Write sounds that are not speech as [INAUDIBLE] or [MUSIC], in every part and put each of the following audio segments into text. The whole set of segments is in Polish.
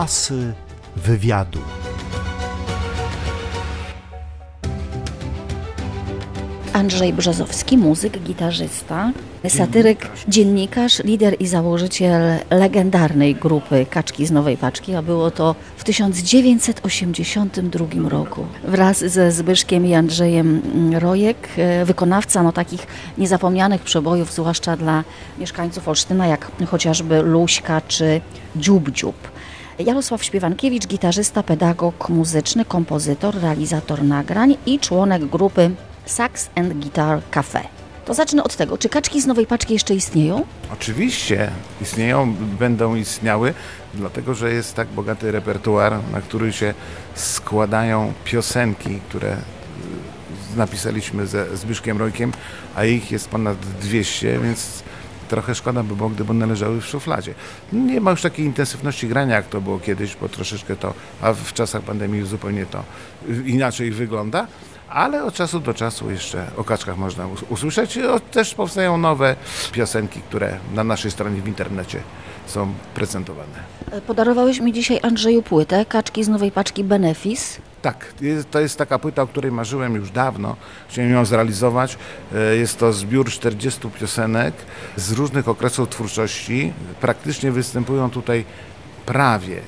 Asy wywiadu. Andrzej Brzozowski, muzyk, gitarzysta, satyryk, dziennikarz, lider i założyciel legendarnej grupy Kaczki z Nowej Paczki, a było to w 1982 roku. Wraz ze Zbyszkiem i Andrzejem Rojek, e, wykonawca no, takich niezapomnianych przebojów, zwłaszcza dla mieszkańców Olsztyna, jak chociażby Luśka czy Dziób Dziób. Jarosław Śpiewankiewicz, gitarzysta, pedagog muzyczny, kompozytor, realizator nagrań i członek grupy Sax and Guitar Cafe. To zacznę od tego, czy kaczki z nowej paczki jeszcze istnieją? Oczywiście istnieją, będą istniały, dlatego że jest tak bogaty repertuar, na który się składają piosenki, które y, napisaliśmy ze Zbyszkiem Rojkiem, a ich jest ponad 200, więc trochę szkoda by było, gdyby one leżały w szufladzie. Nie ma już takiej intensywności grania, jak to było kiedyś, bo troszeczkę to, a w czasach pandemii zupełnie to inaczej wygląda, ale od czasu do czasu jeszcze o kaczkach można usłyszeć. Też powstają nowe piosenki, które na naszej stronie w internecie są prezentowane. Podarowałeś mi dzisiaj Andrzeju płytę, kaczki z nowej paczki Benefis. Tak, to jest taka płyta, o której marzyłem już dawno. Chciałem ją zrealizować. E, jest to zbiór 40 piosenek z różnych okresów twórczości. Praktycznie występują tutaj prawie,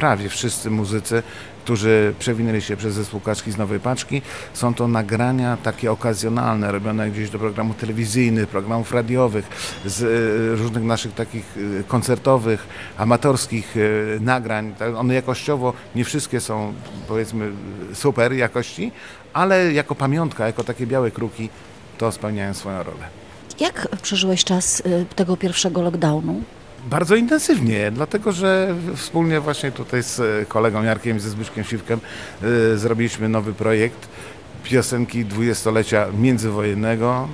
prawie wszyscy muzycy którzy przewinęli się przez zespół Kaczki z Nowej Paczki. Są to nagrania takie okazjonalne, robione gdzieś do programów telewizyjnych, programów radiowych, z e, różnych naszych takich e, koncertowych, amatorskich e, nagrań. Tak, one jakościowo nie wszystkie są powiedzmy super jakości, ale jako pamiątka, jako takie białe kruki to spełniają swoją rolę. Jak przeżyłeś czas tego pierwszego lockdownu? Bardzo intensywnie, dlatego że wspólnie właśnie tutaj z kolegą Jarkiem ze Zbyszkiem Siwkiem y, zrobiliśmy nowy projekt piosenki dwudziestolecia międzywojennego.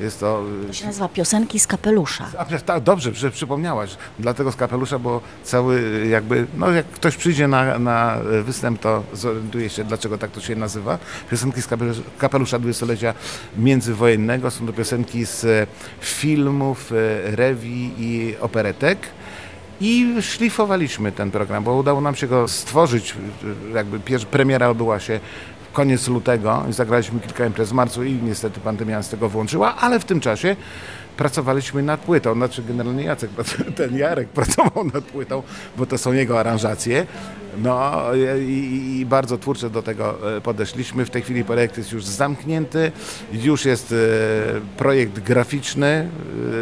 Jest to... To się nazywa Piosenki z kapelusza. A, tak, dobrze, że przypomniałaś. Dlatego z kapelusza, bo cały jakby, no jak ktoś przyjdzie na, na występ, to zorientuje się, dlaczego tak to się nazywa. Piosenki z kapelusza, dwudziestolecia międzywojennego. Są to piosenki z filmów, e, rewi i operetek. I szlifowaliśmy ten program, bo udało nam się go stworzyć. Jakby pierwsza premiera odbyła się koniec lutego i zagraliśmy kilka imprez w marcu i niestety pandemia z tego włączyła, ale w tym czasie pracowaliśmy nad płytą, znaczy generalnie Jacek, ten Jarek pracował nad płytą, bo to są jego aranżacje. No i, i, bardzo twórczo do tego e, podeszliśmy. W tej chwili projekt jest już zamknięty, już jest e, projekt graficzny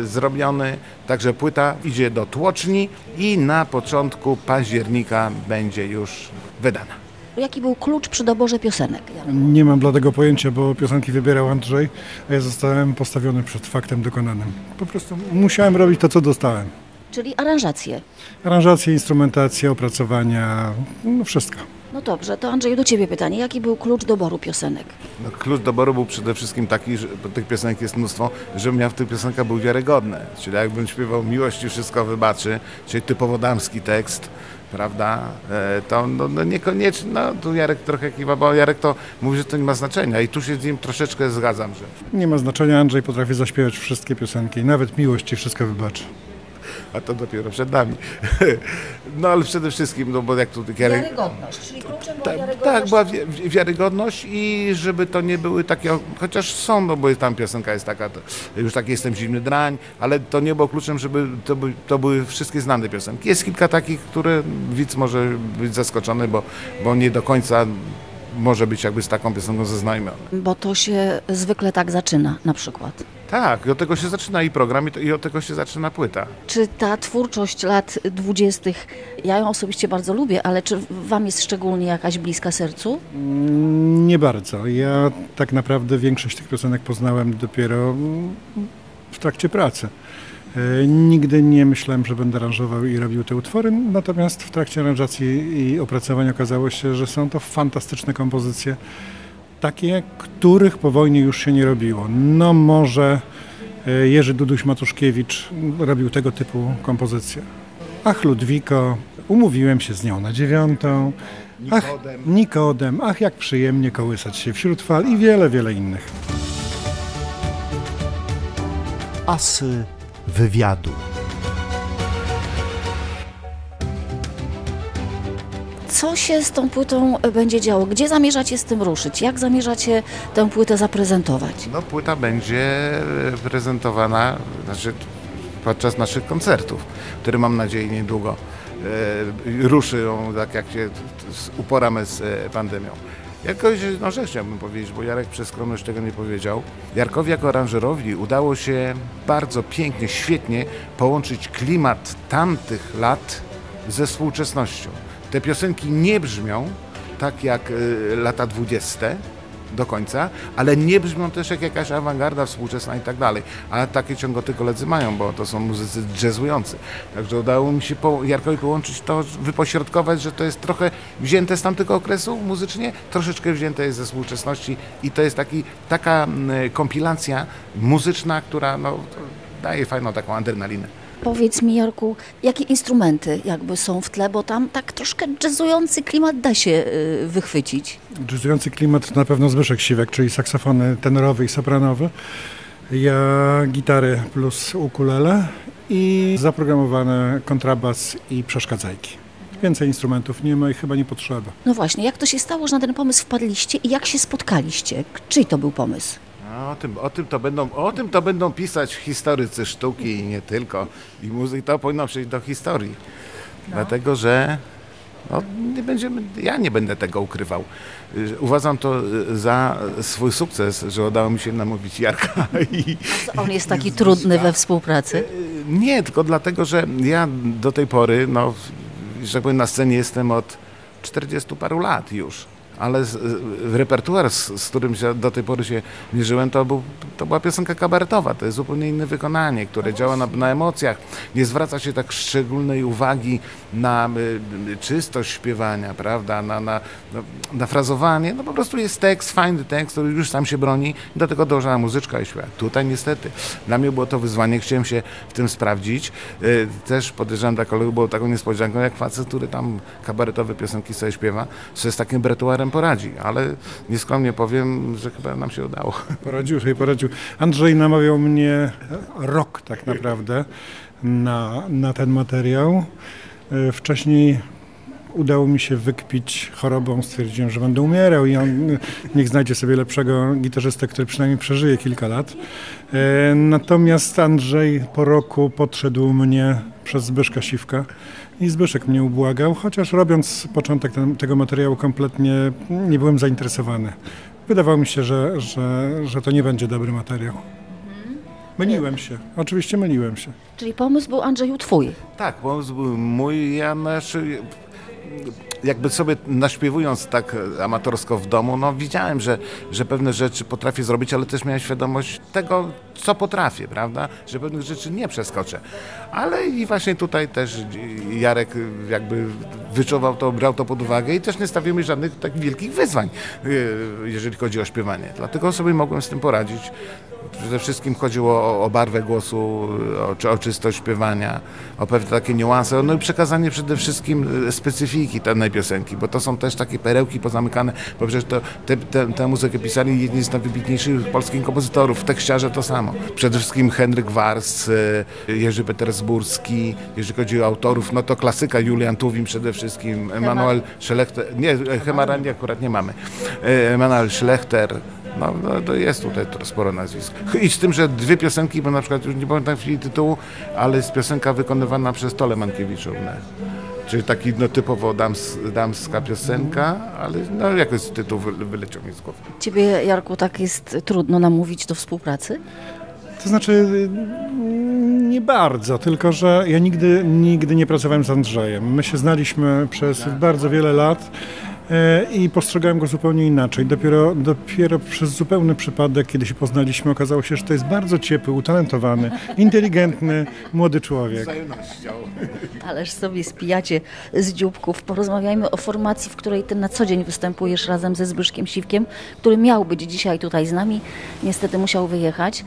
e, zrobiony, także płyta idzie do tłoczni i na początku października będzie już wydana. Jaki był klucz przy doborze piosenek? Nie mam dla tego pojęcia, bo piosenki wybierał Andrzej, a ja zostałem postawiony przed faktem dokonanym. Po prostu musiałem robić to, co dostałem. Czyli aranżacje? Aranżacje, instrumentacja, opracowania, no wszystko. No dobrze, to Andrzej, do Ciebie pytanie. Jaki był klucz doboru piosenek? No, klucz doboru był przede wszystkim taki, że tych piosenek jest mnóstwo, żebym ja w tych piosenkach był wiarygodny. Czyli jakbym śpiewał Miłość wszystko wybaczy, czyli typowo damski tekst, prawda, e, to no, no niekoniecznie, no tu Jarek trochę kiwa, bo Jarek to mówi, że to nie ma znaczenia i tu się z nim troszeczkę zgadzam, że... Nie ma znaczenia, Andrzej potrafi zaśpiewać wszystkie piosenki, nawet miłości wszystko wybaczy a to dopiero przed nami. [LAUGHS] No ale przede wszystkim, no bo jak tu... Wiarygodność, czyli kluczem była tak, wiarygodność. Tak, była wiarygodność i żeby to nie były takie, chociaż są, no bo tam piosenka jest taka, już taki jestem zimny drań, ale to nie było kluczem, żeby to, by, to były wszystkie znane piosenki. Jest kilka takich, które widz może być zaskoczony, bo, bo nie do końca może być jakby z taką piosenką zaznajomiony. Bo to się zwykle tak zaczyna na przykład. Tak, i od tego się zaczyna i program, i, od tego się zaczyna płyta. Czy ta twórczość lat dwudziestych, ja ją osobiście bardzo lubię, ale czy Wam jest szczególnie jakaś bliska sercu? Mm, nie bardzo. Ja tak naprawdę większość tych piosenek poznałem dopiero w trakcie pracy. E, nigdy nie myślałem, że będę aranżował i robił te utwory, natomiast w trakcie aranżacji i opracowania okazało się, że są to fantastyczne kompozycje, takie, których po wojnie już się nie robiło. No może e, Jerzy Duduś-Matuszkiewicz robił tego typu kompozycje. Ach Ludwiko, umówiłem się z nią na dziewiątą. Ach, Nikodem, ach jak przyjemnie kołysać się wśród fal i wiele, wiele innych. Asy wywiadu. Co się z tą płytą będzie działo? Gdzie zamierzacie z tym ruszyć? Jak zamierzacie tę płytę zaprezentować? No płyta będzie prezentowana znaczy, podczas naszych koncertów, które mam nadzieję niedługo e, ruszą, tak jak się uporamy z e, pandemią. Jakoś no, rzecz chciałbym powiedzieć, bo Jarek przez skromność tego nie powiedział. Jarkowi jako aranżerowi udało się bardzo pięknie, świetnie połączyć klimat tamtych lat ze współczesnością. Te piosenki nie brzmią tak jak y, lata 20 do końca, ale nie brzmią też jak jakaś awangarda współczesna i tak dalej. A takie ciągoty koledzy mają, bo to są muzycy jazzujący. Także udało mi się po, Jarkowi połączyć to, wypośrodkować, że to jest trochę wzięte z tamtego okresu muzycznie, troszeczkę wzięte jest ze współczesności i to jest taki, taka mm, kompilacja muzyczna, która no, daje fajną taką adrenalinę. Powiedz mi, Jarku, jakie instrumenty jakby są w tle, bo tam tak troszkę jazzujący klimat da się y, wychwycić. Jazzujący klimat to na pewno Zbyszek Siwek, czyli saksofony tenorowy i sopranowy. Ja gitary plus ukulele i zaprogramowany kontrabas i przeszkadzajki. Więcej instrumentów nie ma i chyba nie potrzeba. No właśnie, jak to się stało, że na ten pomysł wpadliście i jak się spotkaliście? Czyj to był pomysł? No, o, tym, o, tym to będą, o tym to będą pisać historycy sztuki i nie tylko. I muzyki to powinno przejść do historii. Dlatego, że no, nie będziemy, ja nie będę tego ukrywał. Y, Uważam to y, za swój sukces, że udało mi się namówić Jarka [LAUGHS] i, On jest taki trudny we współpracy. Y, Nie, tylko dlatego, że ja do tej pory, no, że tak powiem, na scenie jestem od 40 paru lat już. Ale z, z- repertuar, z, z którym się do tej pory się mierzyłem, to, był, to była piosenka kabaretowa. To jest zupełnie inne wykonanie, które działa na, na emocjach. Nie zwraca się tak szczególnej uwagi na y, y, czystość śpiewania, prawda? Na, na, na, na frazowanie. No po prostu jest tekst, fajny tekst, który już sam się broni. Do tego dąża muzyczka i śpiewa. Tutaj niestety dla mnie było to wyzwanie. Chciałem się w tym sprawdzić. Y, Też podejrzewam dla kolegów było taką niespodzianką, jak facet, który tam kabaretowe piosenki sobie śpiewa, że z takim repertuarem poradzi. Ale nieskromnie powiem, że chyba nam się udało. [LAUGHS] Poradził sobie, poradził. Andrzej namawiał mnie rok tak naprawdę na, na ten materiał. E, Wcześniej udało mi się wykpić chorobą, stwierdziłem, że będę umierał i on niech znajdzie sobie lepszego gitarzystę, który przynajmniej przeżyje kilka lat. E, Natomiast Andrzej po roku podszedł mnie przez Zbyszka Siwka i Zbyszek mnie ubłagał, chociaż robiąc początek ten, tego materiału kompletnie nie byłem zainteresowany. Wydawało mi się, że, że, że to nie będzie dobry materiał. Myliłem się, oczywiście myliłem się. Czyli pomysł był Andrzeju twój. Tak, pomysł był mój, ja znaczy, jakby sobie naśpiewując tak amatorsko w domu, no widziałem, że, że pewne rzeczy potrafię zrobić, ale też miałem świadomość tego, co potrafię, prawda, że pewnych rzeczy nie przeskoczę. Ale i właśnie tutaj też Jarek jakby wyczuwał to, brał to pod uwagę i też nie stawiał mi żadnych tak wielkich wyzwań, yy, jeżeli chodzi o śpiewanie. Dlatego sobie mogłem z tym poradzić. Przede wszystkim chodziło o, o barwę głosu, o, o czystość śpiewania, o pewne takie niuanse, no i przekazanie przede wszystkim e, specyfiki danej piosenki, bo to są też takie perełki pozamykane, bo przecież to, te, te, tę muzykę pisali jedni z najwybitniejszych polskich kompozytorów, tekściarze to samo. Przede wszystkim Henryk Wars, e, Jerzy Petersburski, jeżeli chodzi o autorów, no to klasyka Julian Tuwim przede wszystkim, Emanuel Szelechter, nie, Hemarani akurat nie mamy, E, Emanuel Schlechter, no, no to jest tutaj sporo nazwisk. I z tym, że dwie piosenki, bo na przykład już nie pamiętam w chwili tytułu, ale jest piosenka wykonywana przez Tole Mankiewiczównę. Czyli taki no, typowo dams, damska piosenka, ale no, jakoś tytuł wy, wyleciał mi z głowy. Ciebie, Jarku, tak jest trudno namówić do współpracy? To znaczy y, nie bardzo, tylko że ja nigdy, nigdy nie pracowałem z Andrzejem. My się znaliśmy przez bardzo wiele lat i postrzegałem go zupełnie inaczej. Dopiero, dopiero przez zupełny przypadek, kiedy się poznaliśmy, okazało się, że to jest bardzo ciepły, utalentowany, [LAUGHS] inteligentny, młody człowiek. Ależ sobie spijacie z dzióbków. Porozmawiajmy o formacji, w której ty na co dzień występujesz razem ze Zbyszkiem Siwkiem, który miał być dzisiaj tutaj z nami. Niestety musiał wyjechać.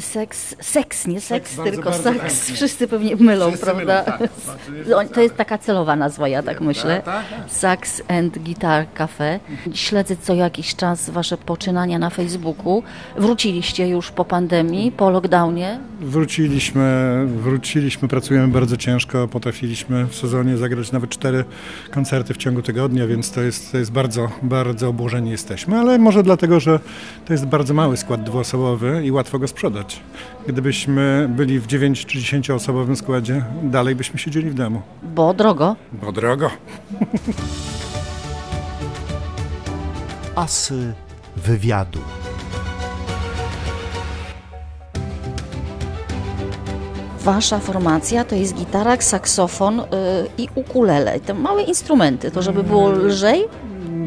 Seks, seks, nie seks, bardzo, tylko bardzo seks. chętnie. Wszyscy pewnie mylą, Wszyscy prawda? mylą, tak. To- To jest taka celowa nazwa, ja tak myślę. tak, and and Guitar Cafe. Śledzę co jakiś czas Wasze poczynania na Facebooku. Wróciliście już po pandemii, po lockdownie. Wróciliśmy, wróciliśmy, pracujemy bardzo ciężko, potrafiliśmy w sezonie zagrać nawet cztery koncerty w ciągu tygodnia, więc to jest, to jest bardzo, bardzo obłożeni jesteśmy, ale może dlatego, że to jest bardzo mały skład dwuosobowy i łatwo go sprzedać. Gdybyśmy byli w 9 czy 10 osobowym składzie, dalej byśmy siedzieli w domu. Bo drogo. Bo drogo. [LAUGHS] Asy wywiadu. Wasza formacja to jest gitara, saksofon y, i ukulele. Te małe instrumenty, to żeby było lżej?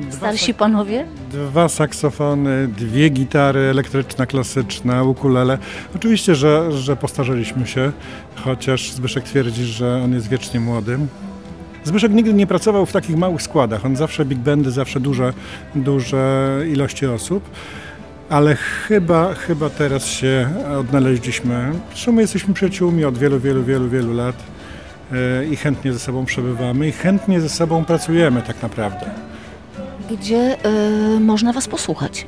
Starsi panowie? Dwa saksofony, dwie gitary, elektryczna, klasyczna, ukulele. Oczywiście, że, że postarzeliśmy się, chociaż Zbyszek twierdzi, że on jest wiecznie młodym. Zbyszek nigdy nie pracował w takich małych składach. On zawsze big bandy, zawsze duże, duże ilości osób. Ale chyba, chyba teraz się odnaleźliśmy. Zresztą my jesteśmy przyjaciółmi od wielu, wielu, wielu, wielu lat e, i chętnie ze sobą przebywamy i chętnie ze sobą pracujemy tak naprawdę. Gdzie y, można Was posłuchać?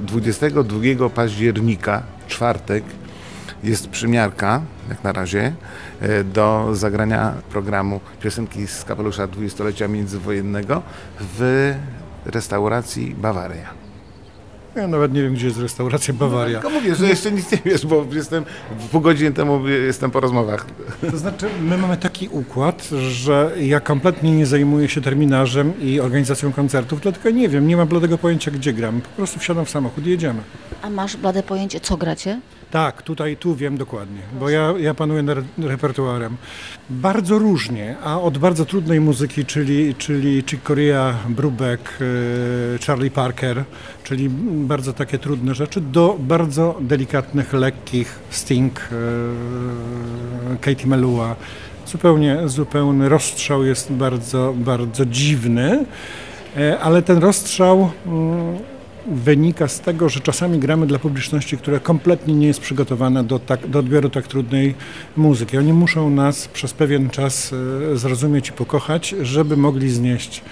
22 października, czwartek, jest przymiarka, jak na razie, do zagrania programu piosenki z kapelusza dwudziestolecia międzywojennego w restauracji Bawaria. Ja nawet nie wiem, gdzie jest restauracja Bawaria. Tylko mówię, że jeszcze nic nie wiesz, bo jestem pół godziny temu jestem po rozmowach. To znaczy, my mamy taki układ, że ja kompletnie nie zajmuję się terminarzem i organizacją koncertów, dlatego nie wiem, nie mam bladego pojęcia, gdzie gram. Po prostu wsiadam w samochód i jedziemy. A masz blade pojęcie, co gracie? Tak, tutaj, tu wiem dokładnie, bo ja, ja panuję nad repertuarem. Bardzo różnie, a od bardzo trudnej muzyki, czyli, czyli Chick Corea, Brubeck, e, Charlie Parker, czyli bardzo takie trudne rzeczy, do bardzo delikatnych, lekkich Sting, e, Katie Melua. Zupełnie, zupełny rozstrzał jest bardzo, bardzo dziwny, e, ale ten rozstrzał mm, wynika z tego, że czasami gramy dla publiczności, która kompletnie nie jest przygotowana do, tak, do odbioru tak trudnej muzyki. Oni muszą nas przez pewien czas e, zrozumieć i pokochać, żeby mogli znieść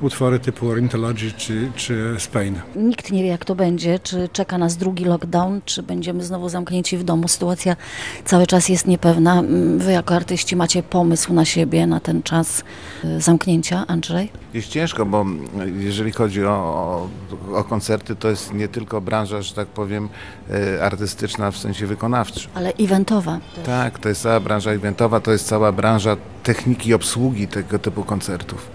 utwory typu Ornithology czy, czy Spain. Nikt nie wie, jak to będzie, czy czeka nas drugi lockdown, czy będziemy znowu zamknięci w domu. Sytuacja cały czas jest niepewna. Mm, Wy jako artyści macie pomysł na siebie, na ten czas y, zamknięcia, Andrzej? Jest ciężko, bo jeżeli chodzi o, o, o koncerty, to jest nie tylko branża, że tak powiem, e, artystyczna w sensie wykonawczym. Ale eventowa. Tak, to jest cała branża eventowa, to jest cała branża techniki obsługi tego typu koncertów.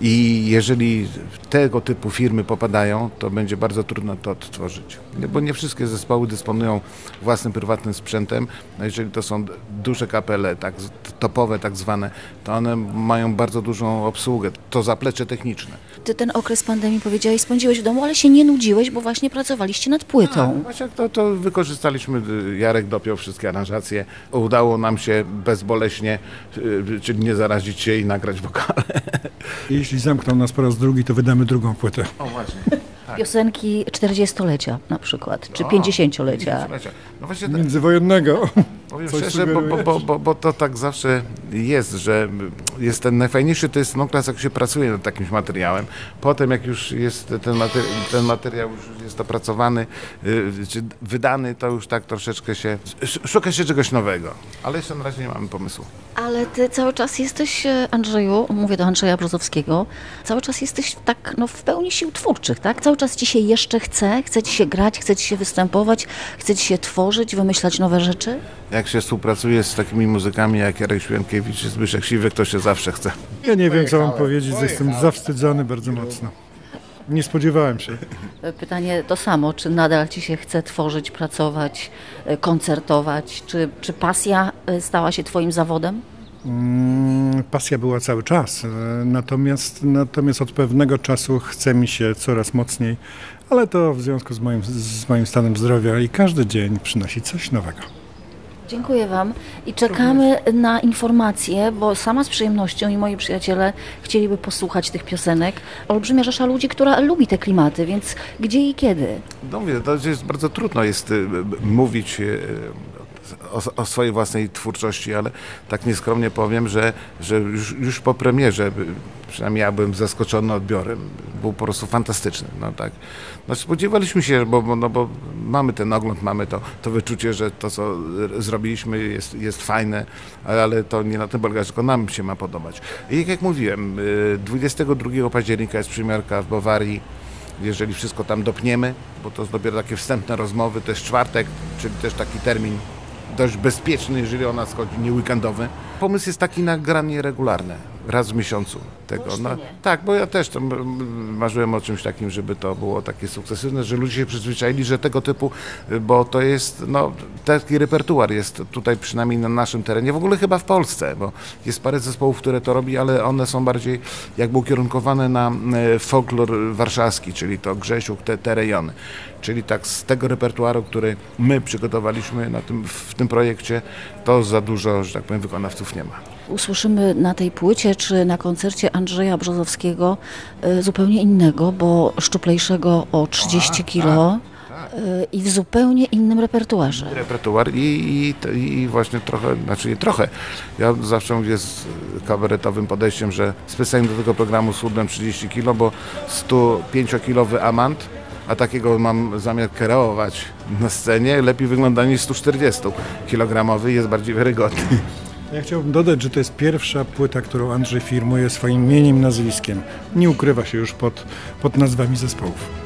I jeżeli tego typu firmy popadają, to będzie bardzo trudno to odtworzyć. Bo nie wszystkie zespoły dysponują własnym prywatnym sprzętem. No jeżeli to są duże kapele, tak, topowe tak zwane, to one mają bardzo dużą obsługę, to zaplecze techniczne. Ty ten okres pandemii powiedziałeś, spędziłeś w domu, ale się nie nudziłeś, bo właśnie pracowaliście nad płytą. Właśnie to, to wykorzystaliśmy, Jarek dopiął wszystkie aranżacje. Udało nam się bezboleśnie, y, czyli nie zarazić się i nagrać wokale. Jeśli zamkną nas po raz drugi, to wydamy drugą płytę. O właśnie. Piosenki 40-lecia na przykład, czy O, 50-lecia. No właśnie tak, Międzywojennego. Powiem Coś szczerze, bo, bo, bo, bo, bo to tak zawsze jest, że jest ten najfajniejszy to jest okres, jak się pracuje nad takimś materiałem. Potem jak już jest ten, mater, ten materiał już jest opracowany, y, czy wydany, to już tak troszeczkę się, sz- szuka się czegoś nowego. Ale jeszcze na razie nie mamy pomysłu. Ale ty cały czas jesteś, e, Andrzeju, mówię do Andrzeja Brzozowskiego, cały czas jesteś tak no, w pełni sił twórczych, tak? Cały czas ci się jeszcze chce, chce ci się grać, chce ci się występować, chce ci się tworzyć, wymyślać nowe rzeczy? Jak się współpracuje z takimi muzykami jak Jarek Świątkiewicz czy Zbyszek Siwek, to się zawsze chce. Ja nie wiem, co mam powiedzieć, jestem zawstydzony bardzo mocno. Nie spodziewałem się. Pytanie to samo, czy nadal ci się chce tworzyć, pracować, e, koncertować, czy, czy pasja e, stała się twoim zawodem? Mm, Pasja była cały czas, e, natomiast, natomiast od pewnego czasu chce mi się coraz mocniej, ale to w związku z moim, z moim stanem zdrowia i każdy dzień przynosi coś nowego. Dziękuję Wam i czekamy na informacje, bo sama z przyjemnością i moi przyjaciele chcieliby posłuchać tych piosenek. Olbrzymia rzesza ludzi, która lubi te klimaty, więc gdzie i kiedy? No mówię, to jest bardzo trudno jest y, mówić y, o, o swojej własnej twórczości, ale tak nieskromnie powiem, że, że już, już po premierze, y, przynajmniej ja byłem zaskoczony odbiorem, był po prostu fantastyczny. No, tak. no, spodziewaliśmy się, bo, no, bo mamy ten ogląd, mamy to, to wyczucie, że to, co y, zrobiliśmy jest, jest fajne, ale, to nie na tym polega, tylko nam się ma podobać. I jak, mówiłem, y, 22 października jest przymiarka w Bawarii, jeżeli wszystko tam dopniemy, bo to dopiero takie wstępne rozmowy, to jest czwartek, czyli też taki termin dość bezpieczny, jeżeli o nas chodzi, nie weekendowy. Pomysł jest taki na granie regularne, raz w miesiącu tego. No, tak, bo ja też to m- m- marzyłem o czymś takim, żeby to było takie sukcesywne, że ludzie się przyzwyczaili, że tego typu, y, bo to jest, no, taki repertuar jest tutaj przynajmniej na naszym terenie, w ogóle chyba w Polsce, bo jest parę zespołów, które to robi, ale one są bardziej jakby ukierunkowane na e, folklor warszawski, czyli to Grzesiuk, te, te rejony. Czyli tak z tego repertuaru, który my przygotowaliśmy na tym, w tym projekcie, to za dużo, że tak powiem, wykonawców nie ma. Usłyszymy na tej płycie czy na koncercie Andrzeja Brzozowskiego y, zupełnie innego, bo szczuplejszego o 30 kilo y, i w zupełnie innym repertuarze. repertuar i, i, i właśnie trochę, znaczy nie trochę, ja zawsze mówię z kabaretowym podejściem, że specjalnie do tego programu schudłem 30 kg, bo 105-kilowy amant, a takiego mam zamiar kreować na scenie, lepiej wygląda niż 140-kilogramowy, jest bardziej wiarygodny. Ja chciałbym dodać, że to jest pierwsza płyta, którą Andrzej firmuje swoim imieniem, nazwiskiem. Nie ukrywa się już pod, pod nazwami zespołów.